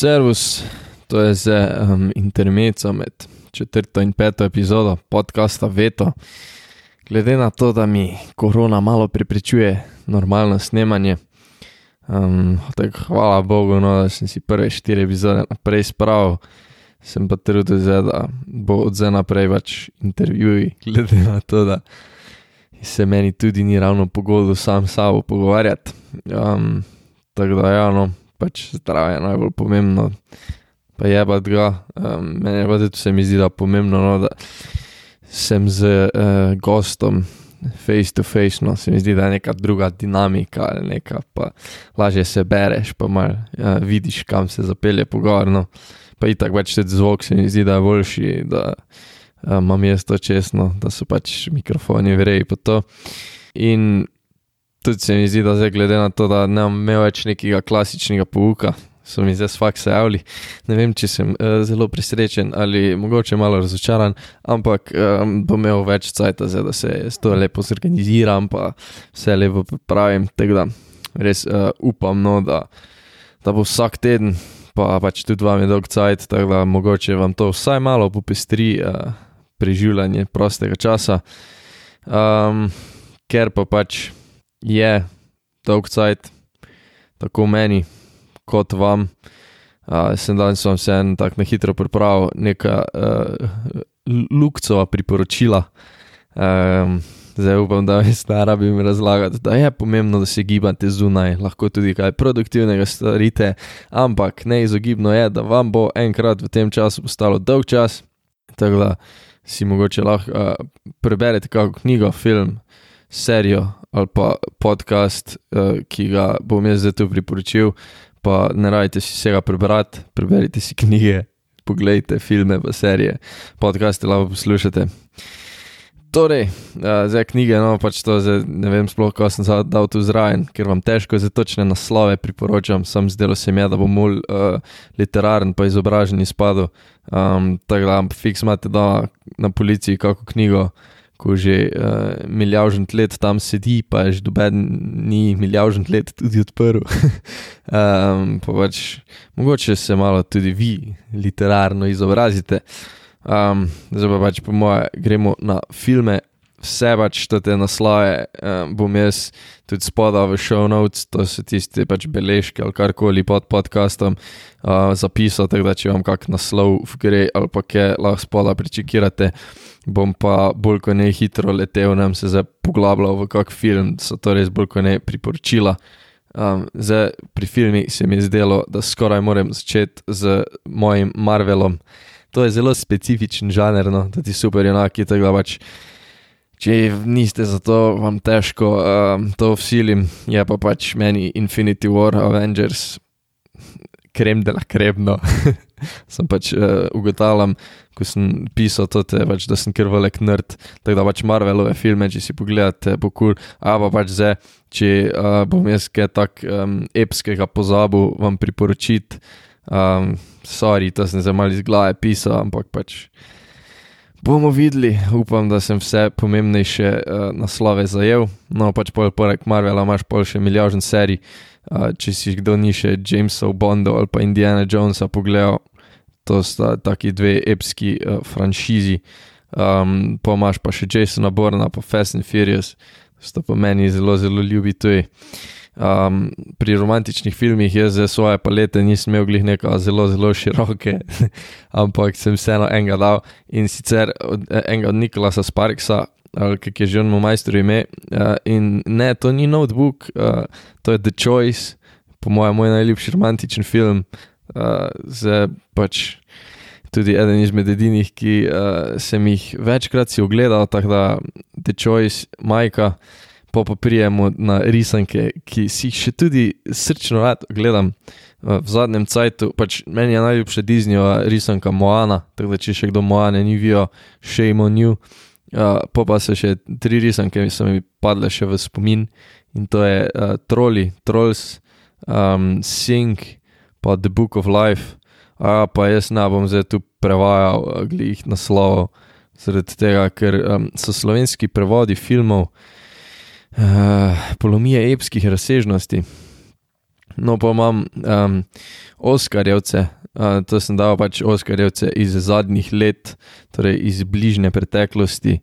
Servus, to je zdaj um, intermezzo med četrto in peto epizodo podcasta Veto. Glede na to, da mi korona malo preprečuje normalno snemanje, um, tako hvala Bogu, no, da sem si prve štiri epizode naprej spravil, sem pa trudil, zdaj, da bo od zdaj naprej pač intervjuji, glede na to, da se meni tudi ni ravno pogodo sam s sabo pogovarjati. Um, tako da, ja, no pač zdravje je najbolj pomembno, pa je pa ga. Um, meni pa tudi se mi zdi, da je pomembno, no, da sem z uh, gostom. Face to face, no, se mi zdi, da je neka druga dinamika, ali neka, pa lažje se bereš, pa malo ja, vidiš, kam se zapelje pogovor. No. Pa i tako več te zvok, se mi zdi, da je boljši, da um, imam jaz to čestno, da so pač mikrofoni vreji pa to. In tudi se mi zdi, da zdaj glede na to, da ne imam več nekega klasičnega pouka, so mi zdaj faks javili. Ne vem, če sem uh, zelo presrečen ali mogoče malo razočaran, ampak um, bom imel več cajta, zdaj, da se s to lepo zorganiziram, pa vse lepo pripravim. Tako da res uh, upam, no, da, da bo vsak teden, pa pač tudi vam je dolg cajt, tako da mogoče vam to vsaj malo popestri uh, preživljanje prostega časa. Um, ker pa pač je dolg cajt, tako meni kot vam. Uh, sem danes vam se en tak na hitro pripravil, neka uh, lukcova priporočila. Um, zdaj upam, da mi ne rabim razlagati, da je pomembno, da se gibate zunaj, lahko tudi kaj produktivnega storite, ampak neizogibno je, da vam bo enkrat v tem času postalo dolg čas, tako da si mogoče lahko uh, preberete kakšno knjigo, film, serijo ali pa podcast, uh, ki ga bom jaz zdaj tu priporočil. Pa ne rajte si vsega prebrati, preberite si knjige, pogledajte filme, pa serije, podcaste lahko poslušate. Torej, uh, zdaj knjige, no pač to, zdaj, ne vem sploh, kako sem se dal tu zraven, ker vam težko za točne naslove priporočam, sem zdelo se mi, da bom bolj uh, literaren, pa izobražen izpadel. Um, tako da, fiks imate da na policiji kako knjigo ko že uh, milijažen let tam sedi, pa že doben ni milijažen let tudi odprl. um, pa pač mogoče se malo tudi vi literarno izobrazite. Um, zdaj pa pač po moje gremo na filme. Vse pač te naslove um, bom jaz tudi spodal v show notes, to so tiste pač beležke ali karkoli pod podcastom uh, zapisal, tako da če vam kak naslov gre ali pa kaj lahko spodaj pričakirate bom pa bolj kot ne hitro letel, nam se zdaj poglabljal v kak film, so to res bolj kot ne priporočila. Um, zdaj, pri filmih se mi je zdelo, da skoraj moram začeti z mojim Marvelom. To je zelo specifičen žanr, no, ti super enaki, tako da pač. Če niste za to, vam težko um, to vsilim, je pa pač meni Infinity War, Avengers, krem dela kremno. sem pač uh, ugotavljam, ko sem pisal to, te, pač, da sem kar velik nerd. Tako da pač Marvelove filme, če si pogledate, bo kul. Cool. A pa pač zdaj, če uh, bom jaz kaj tak um, epskega pozabil, vam priporočiti. Um, sorry, to sem zdaj mal iz glave pisal, ampak pač. Bomo videli, upam, da sem vse pomembnejše uh, naslove zajel. No, pač poleg Marvela imaš pol še milijon serij. Uh, če si kdo ni še Jamesov Bondo ali pa Indiana Jonesa pogledal, to sta taki dve epski uh, franšizi. Um, pa imaš pa še Jasona Borna, pa Fast and Furious, sta pa meni zelo, zelo ljubi tuji. Um, pri romantičnih filmih je za svoje palete nisem imel glih neko zelo, zelo široke, ampak sem vseeno enega dal in sicer od, enega od Nikolasa Sparksa, kak je že on mu majster ime. Uh, in ne, to ni notebook, uh, to je The Choice, po mojem, moj najljubši romantičen film. Uh, zdaj pač tudi eden izmed edinih, ki uh, sem jih večkrat si ogledal, tako da The Choice, Majka, pa pa prijemo na risanke, ki si jih še tudi srčno rad gledam. V zadnjem cajtu, pač meni je najljubša Disneyova risanka Moana, tako da če še kdo Moane ni videl, shame on you. Uh, pa pa so še tri risanke, ki so mi padle še v spomin in to je uh, Trolli, Trolls, um, Sing, pa The Book of Life. A pa jaz ne bom zdaj tu prevajal uh, glih naslovov, zaradi tega, ker um, so slovenski prevodi filmov uh, polomije epskih razsežnosti. No, pa imam um, Oskarjevce, uh, to sem dal pač Oskarjevce iz zadnjih let, torej iz bližnje preteklosti.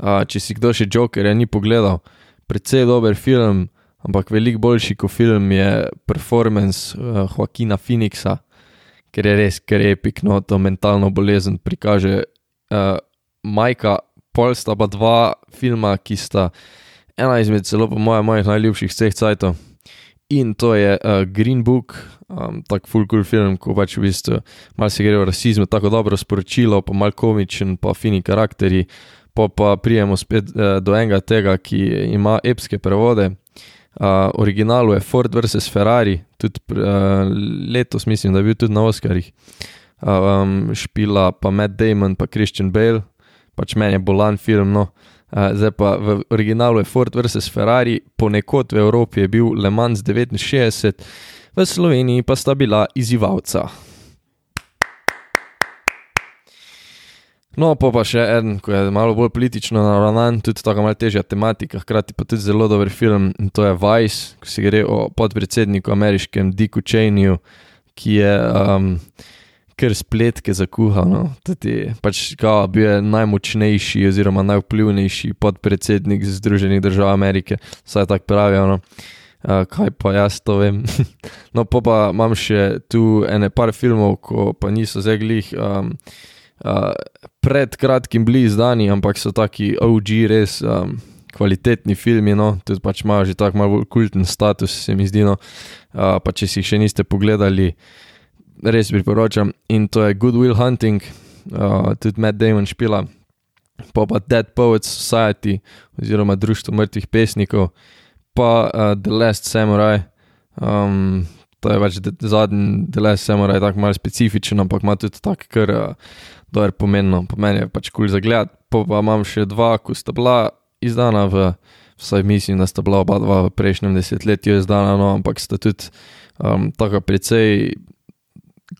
Uh, če si kdo še Jokerja ni pogledal, precej dober film, ampak veliko boljši kot film je performance uh, Joaquina Phoenixa, ker je res, ker je epikno to mentalno bolezen prikaže. Uh, Majka, pol sta pa dva filma, ki sta ena izmed celo po mojem mojih najljubših vseh cajtov. In to je uh, Green Book, um, tako full cool film, ko pač v bistvu malo se gre o rasizmu, tako dobro sporočilo, pa mal komičen, pa fini karakteri. Pa pa prijemo spet uh, do enega tega, ki ima epske prevode. Uh, originalu je Ford vs. Ferrari, tudi uh, letos mislim, da je bil tudi na Oscarjih. Uh, um, špila pa Matt Damon, pa Christian Bale, pač meni je bolan film. No. Uh, zdaj pa v originalu je Ford vs. Ferrari, ponekod v Evropi je bil Le Mans 69, v Sloveniji pa sta bila izzivalca. No, pa, pa še en, ki je malo bolj politično naravnan, tudi tako malo težja tematika, hkrati pa tudi zelo dober film in to je Vice, ko se gre o podpredsedniku ameriškem Dicku Cheneyju, ki je. Um, kar spletke zakuhal. No. Pač, kao, bil je najmočnejši oziroma najvplivnejši podpredsednik Združenih držav Amerike, vsaj tako pravijo. No. Uh, kaj pa jaz to vem. no, pa, pa imam še tu ene par filmov, ko pa niso zeglih. Um, uh, pred kratkim bili izdani, ampak so taki OG, res um, kvalitetni filmi, no, tudi pač imajo že tako malo kulten status, se mi zdi. No. Uh, pa če si jih še niste pogledali, uh, res priporočam. In to je Good Will Hunting, uh, tudi Matt Damon špila, pa pa Dead Poets Society, oziroma Društvo mrtvih pesnikov, pa uh, The Last Samurai. Um, to je pač zadnji The Last Samurai, tako malo specifičen, ampak ima tudi tako, kar uh, dober pomen je pač kul cool za gled. Pa pa imam še dva, ko sta bila izdana v. Vsaj mislim, da sta bila oba dva v prejšnjem desetletju izdana, no, ampak sta tudi um, tako precej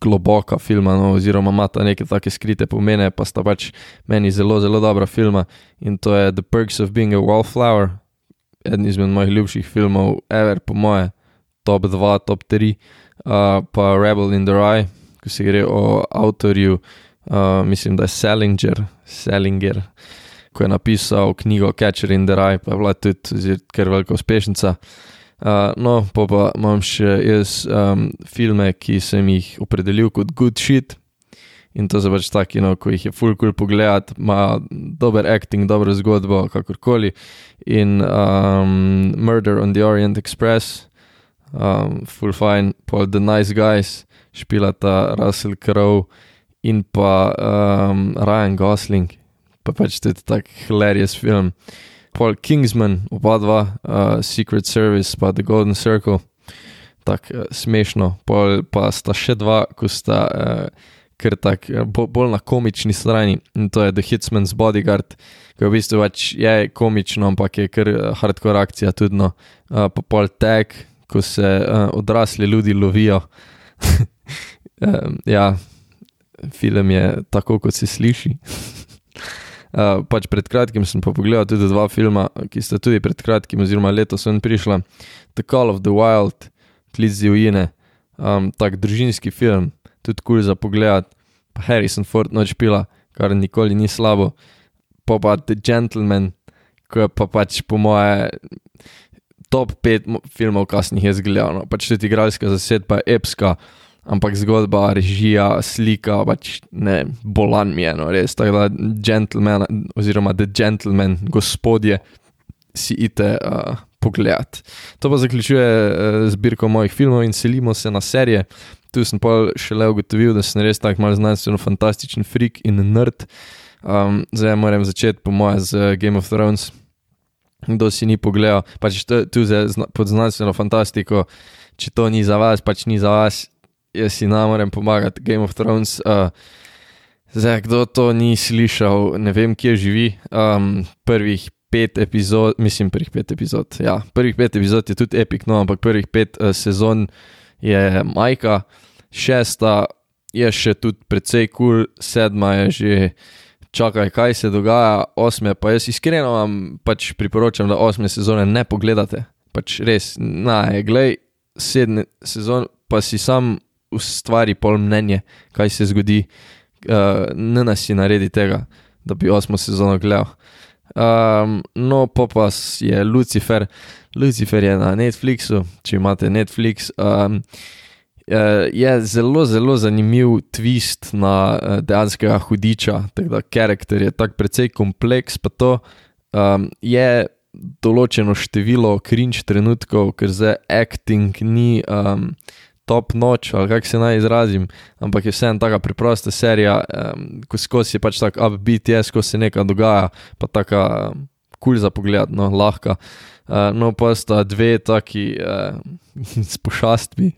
globoka filma, no, oziroma ima ta neke take skrite pomene, pa sta pač meni zelo, zelo dobra filma. In to je The Perks of Being a Wallflower, eden izmed mojih ljubših filmov, Ever, po moje, top 2, top 3, uh, pa Rebel in the Rye, ko se gre o avtorju, uh, mislim, da je Salinger, Salinger. Ko je napisal knjigo Catcher in the Rye, pa je bila tudi kar velika uspešnica. No, pa, pa imam še jaz um, filme, ki sem jih opredelil kot good shit. In to so pač taki, no, ko jih je full cool pogledati, ima dober acting, dobro zgodbo, kakorkoli. In um, Murder on the Orient Express, um, full fine, pa The Nice Guys, špilata Russell Crowe in pa um, Ryan Gosling, pa pač tudi tak hilarious film. Paul Kingsman, oba dva, uh, Secret Service, pa The Golden Circle, tako uh, smešno. Pol pa sta še dva, ko sta uh, kar tako uh, bo, bolj na komični strani in to je The Hitsman's Bodyguard, ki v bistvu pač je komično, ampak je kar uh, hardcore akcija tudi. No. Uh, pa pol tag, ko se uh, odrasli ljudi lovijo. um, ja, film je tako, kot se sliši. Uh, pač pred kratkim sem pa pogledal tudi dva filma, ki sta tudi pred kratkim, oziroma letos ven prišla. The Call of the Wild, Klic Zivine, um, tak družinski film, tudi kul cool za pogled, pa Harrison Ford noč pila, kar nikoli ni slabo. Pa pa The Gentleman, ki je pa pač po moje top 5 filmov, kasnih je zgledal. No. Pač tudi igralska zasedba je epska ampak zgodba, režija, slika, pač ne, bolan mi je, no, res. Tako da, gentleman, oziroma the gentleman, gospodje, si ite uh, pogledat. To pa zaključuje uh, zbirko mojih filmov in selimo se na serije. Tu sem pa šele ugotovil, da sem res tako mal znanstveno fantastičen freak in nerd. Um, zdaj moram začeti, po mojem, z Game of Thrones. Kdo si ni pogledal, pač tu, zdaj pod znanstveno fantastiko, če to ni za vas, pač ni za vas, jaz si nam moram pomagati, Game of Thrones. Uh, zdaj, kdo to ni slišal, ne vem, kje živi. Um, prvih pet epizod, mislim, prvih pet epizod. Ja, prvih pet epizod je tudi epic, no, ampak prvih pet uh, sezon je majka, šesta je še tudi precej kul, cool, sedma je že. Čakaj, kaj se dogaja, osme, pa jaz iskreno vam pač priporočam, da osme sezone ne pogledate. Pač res, naj, glej, sedem sezon, pa si sam ustvari pol mnenje, kaj se zgodi, uh, ne nas si naredi tega, da bi osmo sezono gledal. Um, no, pa pa je Lucifer, Lucifer je na Netflixu, če imate Netflix. Um, Je zelo, zelo zanimiv twist na dejanskega hudiča, tako da karakter je tako precej kompleks, pa to um, je določeno število cringe trenutkov, ker za acting ni um, top noč ali kako se naj izrazim, ampak je vseeno tako preprosta serija, um, ko skozi je pač tako upbeat, je skozi se nekaj dogaja, pa tako kul cool za pogled, no, lahka. Uh, no, pa sta dve taki uh, s pošastmi,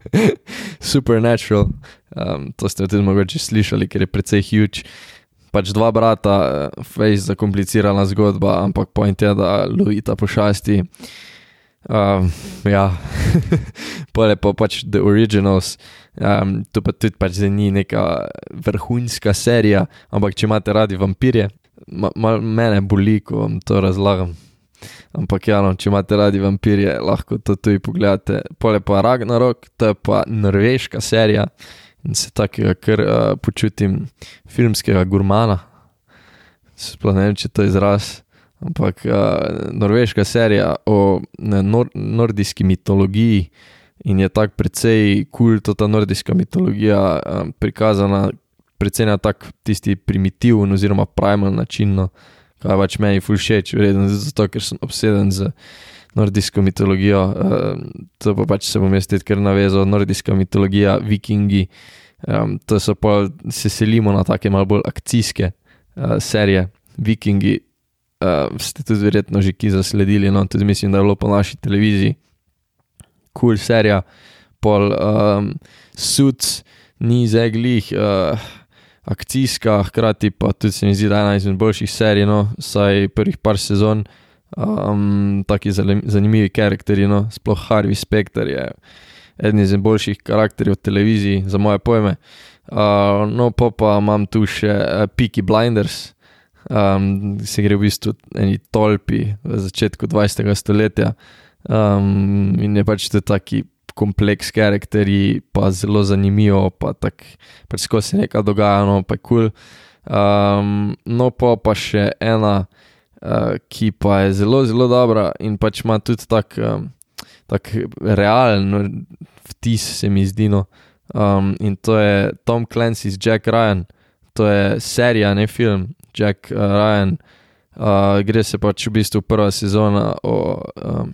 supernatural, um, to ste tudi mogoče slišali, ker je precej huge pač dva brata, eh, fejs zakomplicirana zgodba, ampak point je, da lovita pošasti. Um, ja, pole pa pač The Originals, um, to pa tudi pač ni neka vrhunska serija, ampak če imate radi vampirje, ma, ma, mene boli, ko vam to razlagam. Ampak ja, no, če imate radi vampirje, lahko to tudi pogledate. Pole pa Ragnarok, to je pa norveška serija in se takega, ker uh, počutim filmskega gurmana. Sploh ne vem, če to izraz. Ampak uh, norveška serija o ne, nor nordijski mitologiji in je tako precej kul, cool, ta nordijska mitologija um, prikazana precej na tak tisti primitiven oziroma primal način, no, kaj pač meni fulšeč, verjetno zato, ker sem obseden z nordijsko mitologijo. Uh, to pa pač se bom jaz tudi kar navezal, nordijska mitologija, vikingi. Um, to so pa se selimo na take malo bolj akcijske uh, serije, vikingi. Uh, ste tudi verjetno že ki zasledili, no tudi mislim, da je bilo po naši televiziji. Kul cool serija, pol um, suc, ni zeglih, uh, akcijska, hkrati pa tudi se mi zdi, da je ena izmed boljših serij, no, saj prvih par sezon, um, taki zanimivi karakteri, no, sploh Harvey Specter je eden izmed boljših karakterjev v televiziji, za moje pojme. Uh, no, pa, pa imam tu še Peaky Blinders, um, se gre v bistvu eni tolpi v začetku 20. stoletja um, in je pač tudi taki kompleks karakterji, pa zelo zanimivo, pa tako pač skozi se nekaj dogaja, no pa je kul. Cool. Um, no, pa, pa še ena, uh, ki pa je zelo, zelo dobra in pač ima tudi tak, um, tak realen vtis, se mi zdi. No. Um, in to je Tom Clancy's Jack Ryan, to je serija, ne film, Jack uh, Ryan. Uh, gre se pač v bistvu prva sezona o um,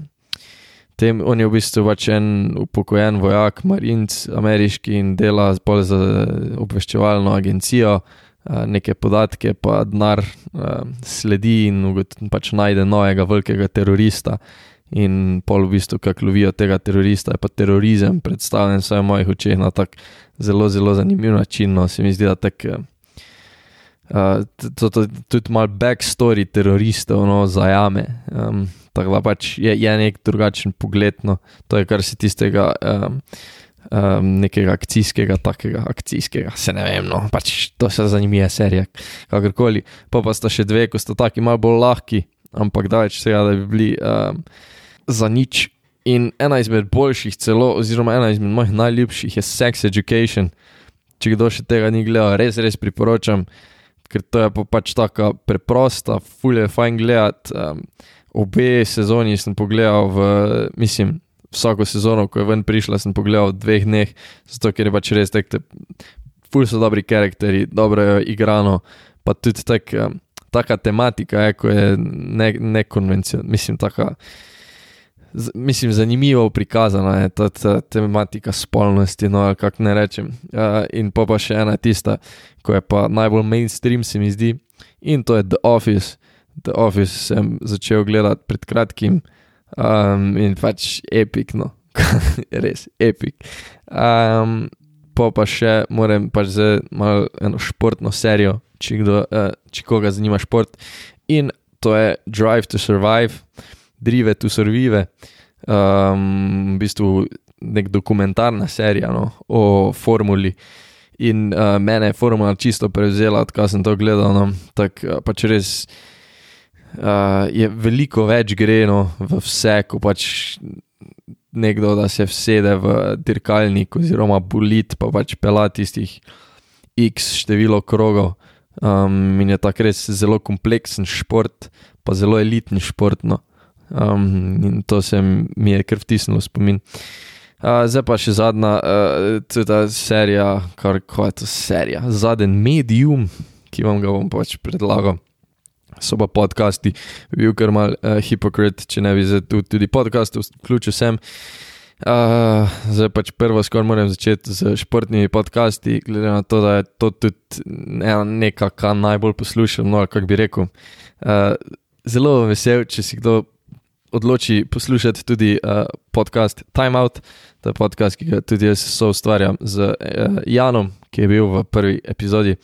tem, on je v bistvu pač en upokojen vojak, marinc, ameriški in dela bolj za obveščevalno agencijo. Uh, neke podatke, pa denar uh, sledi in pač najde novega velikega terorista. In pol v bistvu, kako lovijo tega terorista, je pa terorizem predstavljen v mojih očeh na tak zelo, zelo zanimiv način. No, se mi zdi, da tak, uh, to, to, tudi malo backstory teroristov no, zajame. Um, tako da pač je, je nek drugačen pogled. No, to je kar se tistega. Um, Um, nekega akcijskega, takega akcijskega, se ne vem, no, pač to se zanimiva serija, kakorkoli. Pa pa sta še dve, ko sta taki malo bolj lahki, ampak daleč tega, da bi bili um, za nič. In ena izmed boljših, celo, oziroma ena izmed mojih najljubših je Sex Education. Če kdo še tega ni gledal, res, res priporočam, ker to je pa pač tako preprosta, fulje, fajn gledati. Um, obe sezoni sem pogledal, v, mislim, vsako sezono, ko je ven prišla, sem pogledal v dveh dneh, zato ker je pač res tako, fulje so dobri karakteri, dobro je igrano, pa tudi tak, um, taka tematika je, ko je nekonvencionalna, ne mislim, taka mislim, zanimivo prikazana je ta, ta tematika spolnosti, no, kako ne rečem. Uh, in pa, pa še ena tista, ko je pa najbolj mainstream, se mi zdi, in to je The Office. The Office sem začel gledati pred kratkim um, in pač epikno, res epik. Um, pa pa še moram pač za malo eno športno serijo, če, kdo, uh, če koga zanima šport. In to je Drive to Survive. Drive to Survive, um, v bistvu nek dokumentarna serija no, o formuli. In uh, mene je formula čisto prevzela, odkar sem to gledal. No, Tako uh, pač res uh, je veliko več greno v vse, ko pač nekdo, da se vsede v dirkalnik oziroma bulit, pa pač pela tistih x število krogov. Um, in je tako res zelo kompleksen šport, pa zelo elitni šport. No. Um, in to se mi je kar vtisnilo spomin. Uh, zdaj pa še zadnja, uh, to je ta serija, kar je to serija, zadnji medium, ki vam ga bom pač predlagal. So pa podcasti, bil kar mal uh, hipokrit, če ne bi zdaj tudi, tudi podcast vključil sem. Uh, zdaj pač prvo skoraj moram začeti z športnimi podcasti, glede na to, da je to tudi ne, nekaj, kar najbolj poslušam, no, kako bi rekel. Uh, zelo vesel, če si kdo odloči poslušati tudi uh, podcast Time Out, to je podcast, ki ga tudi jaz so ustvarjam z uh, Janom, ki je bil v prvi epizodi.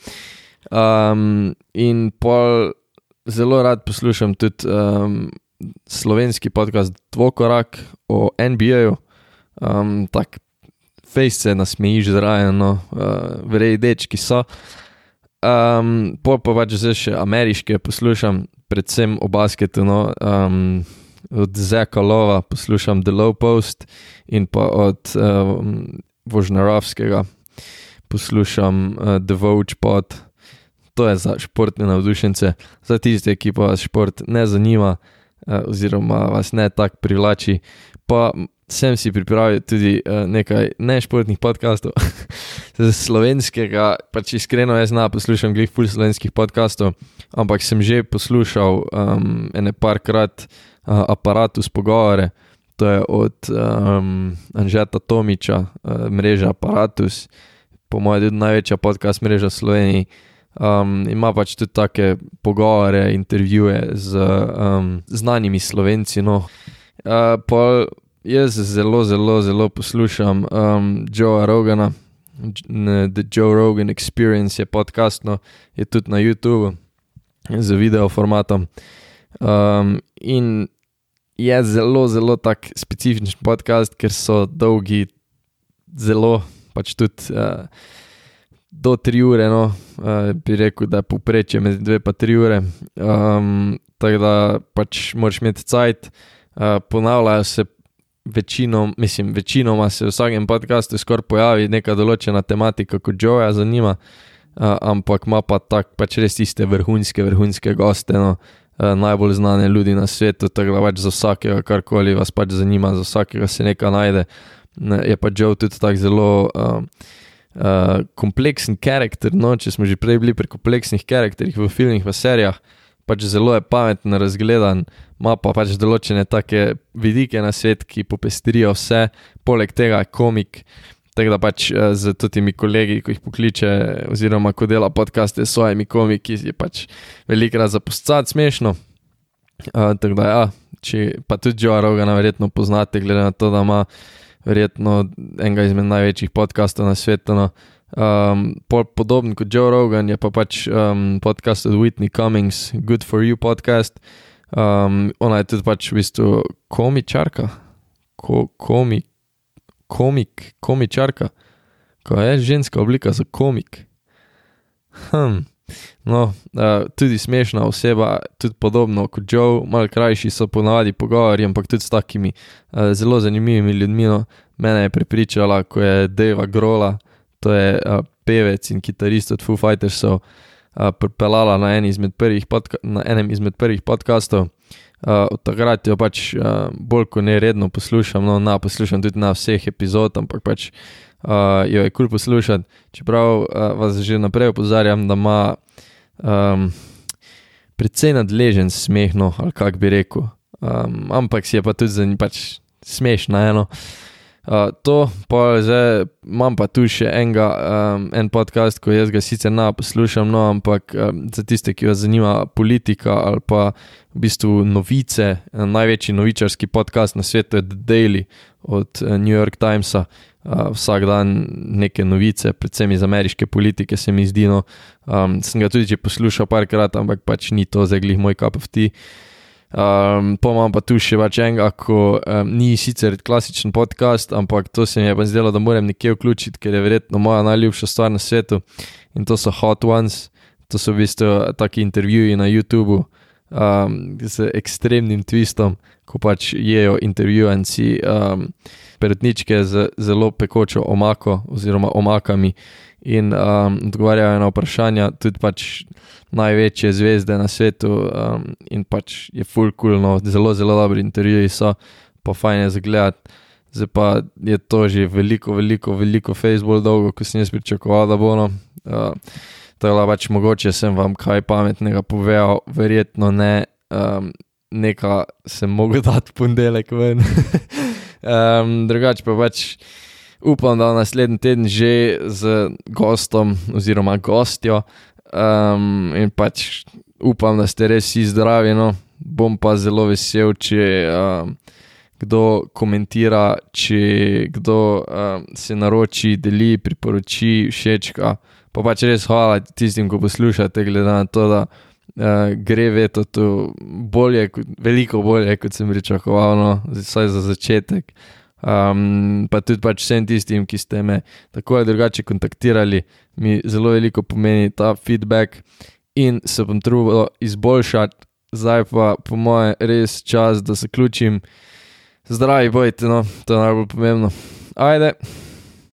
Um, in pol zelo rad poslušam tudi um, slovenski podcast Dvokorak o NBA-ju, um, tako fejs se nasmejiš zraven, no, uh, verjej, dečki so. Um, pol pa pač zdaj še ameriške poslušam, predvsem o basketu. No, um, od Zeka Lova poslušam The Low Post in pa od um, Vožnarovskega poslušam uh, The Vogue Pod. To je za športne navdušence, za tiste, ki pa vas šport ne zanima, uh, oziroma vas ne tako privlači. Pa sem si pripravil tudi uh, nekaj nešportnih podkastov, slovenskega, pač iskreno jaz znam poslušati glih pol slovenskih podkastov, ampak sem že poslušal um, ene parkrat uh, aparatus pogovore, to je od um, Anžeta Tomiča, uh, mreža Apparatus, po mojem, tudi največja podcast mreža Slovenije. Um, ima pač tudi take pogovore, intervjuje z um, znanimi slovenci. No. Uh, jaz zelo, zelo, zelo poslušam um, Joea Rogana, The Joe Rogan Experience je podcast, no, je tudi na YouTubu z video formatom. Um, in je zelo, zelo tak specifičen podcast, ker so dolgi, zelo pač tudi uh, do tri ure. No, uh, bi rekel, da je povprečje med dve in tri ure. Um, tako da pač moraš imeti cajt, uh, ponavljajo se. Večino, mislim, večinoma se v vsakem podkastu skoraj pojavi neka določena tematika, kot Joe, zanima, uh, ampak ima pa tako pač res tiste vrhunske, vrhunske goste. No, uh, najbolj znane ljudi na svetu, tako da pač za vsakega, karkoli vas pač zanima, za vsakega se nekaj najde. Je pa Joe tudi tako zelo uh, uh, kompleksen karakter. No, če smo že prej bili pri kompleksnih karakterjih v filmih, v serijah, pač zelo je pameten, razgledan, ima pa pač določene take vidike na svet, ki popestrijo vse, poleg tega je komik. Tako da pač z temi kolegi, ko jih pokliče, oziroma ko dela podcaste s svojimi komiki, je pač velikrat zapustiti smešno. Uh, tako da, ja, če pa tudi Joe Rogana verjetno poznate, glede na to, da ima verjetno enega izmed največjih podcastov na svetu. No. Um, podoben kot Joe Rogan je pa pač um, podcast od Whitney Cummings, Good for You podcast. Um, ona je tudi pač v bistvu komičarka, ko, komik komik, komičarka, ko je ženska oblika za komik. Hm. No, uh, tudi smešna oseba, tudi podobno kot Joe, malo krajši so ponavadi pogovori, ampak tudi s takimi uh, zelo zanimivimi ljudmi. No. Mene je prepričala, ko je Deva Grola, to je uh, pevec in kitarist od Foo Fightersov, uh, pripeljala na, na enem izmed prvih podkastov. Uh, od takrat jo pač uh, bolj kot ne redno poslušam, no, na, poslušam tudi na vseh epizodah, ampak pač uh, jo je kul cool poslušati. Čeprav uh, vas že naprej opozarjam, da ima um, precej nadležen smeh, no, ali kako bi rekel. Um, ampak si je pa tudi za njih pač smešno, eno. Uh, Uh, to, pa zdaj imam pa tu še enega, um, en podcast, ko jaz ga sicer ne poslušam, no, ampak um, za tiste, ki vas zanima politika ali pa v bistvu novice, največji novičarski podcast na svetu je The Daily od uh, New York Timesa. Uh, vsak dan neke novice, predvsem iz ameriške politike, se mi zdi. No, um, sem ga tudi že poslušal parkrat, ampak pač ni to zdaj glih moj cup of tea. Um, pa imam pa tu še več enega, ko um, ni sicer klasičen podcast, ampak to se mi je pa zdelo, da moram nekje vključiti, ker je verjetno moja najljubša stvar na svetu. In to so Hot Ones, to so v bistvu taki intervjuji na YouTubu um, z ekstremnim twistom, ko pač jejo intervjuvanci um, perutničke z zelo pekočo omako oziroma omakami in um, odgovarjajo na vprašanja, tudi pač največje zvezde na svetu um, in pač je full cool, no, zelo, zelo dobri intervjuji so, pa fajn je zagledati. Zdaj pa je to že veliko, veliko, veliko Facebook dolgo, ko sem jaz pričakoval, da bo ono. Uh, to je pa pač mogoče, sem vam kaj pametnega povedal, verjetno ne, um, nekaj sem mogel dati ponedeljek ven. um, drugače pa pač upam, da naslednji teden že z gostom oziroma gostjo um, in pač upam, da ste res vsi zdravi. No. Bom pa zelo vesel, če um, kdo komentira, če kdo um, se naroči, deli, priporoči, všečka. Pa pač res hvala tistim, ki poslušate, glede na to, da uh, gre veto tu bolje, veliko bolje, kot sem pričakoval, no, vsaj za začetek. Um, pa tudi pač vsem tistim, ki ste me tako ali drugače kontaktirali, mi zelo veliko pomeni ta feedback in se bom trudil izboljšati, zdaj pa po moje res čas, da se ključim. Zdravi, bojte, no, to je najbolj pomembno. Ajde.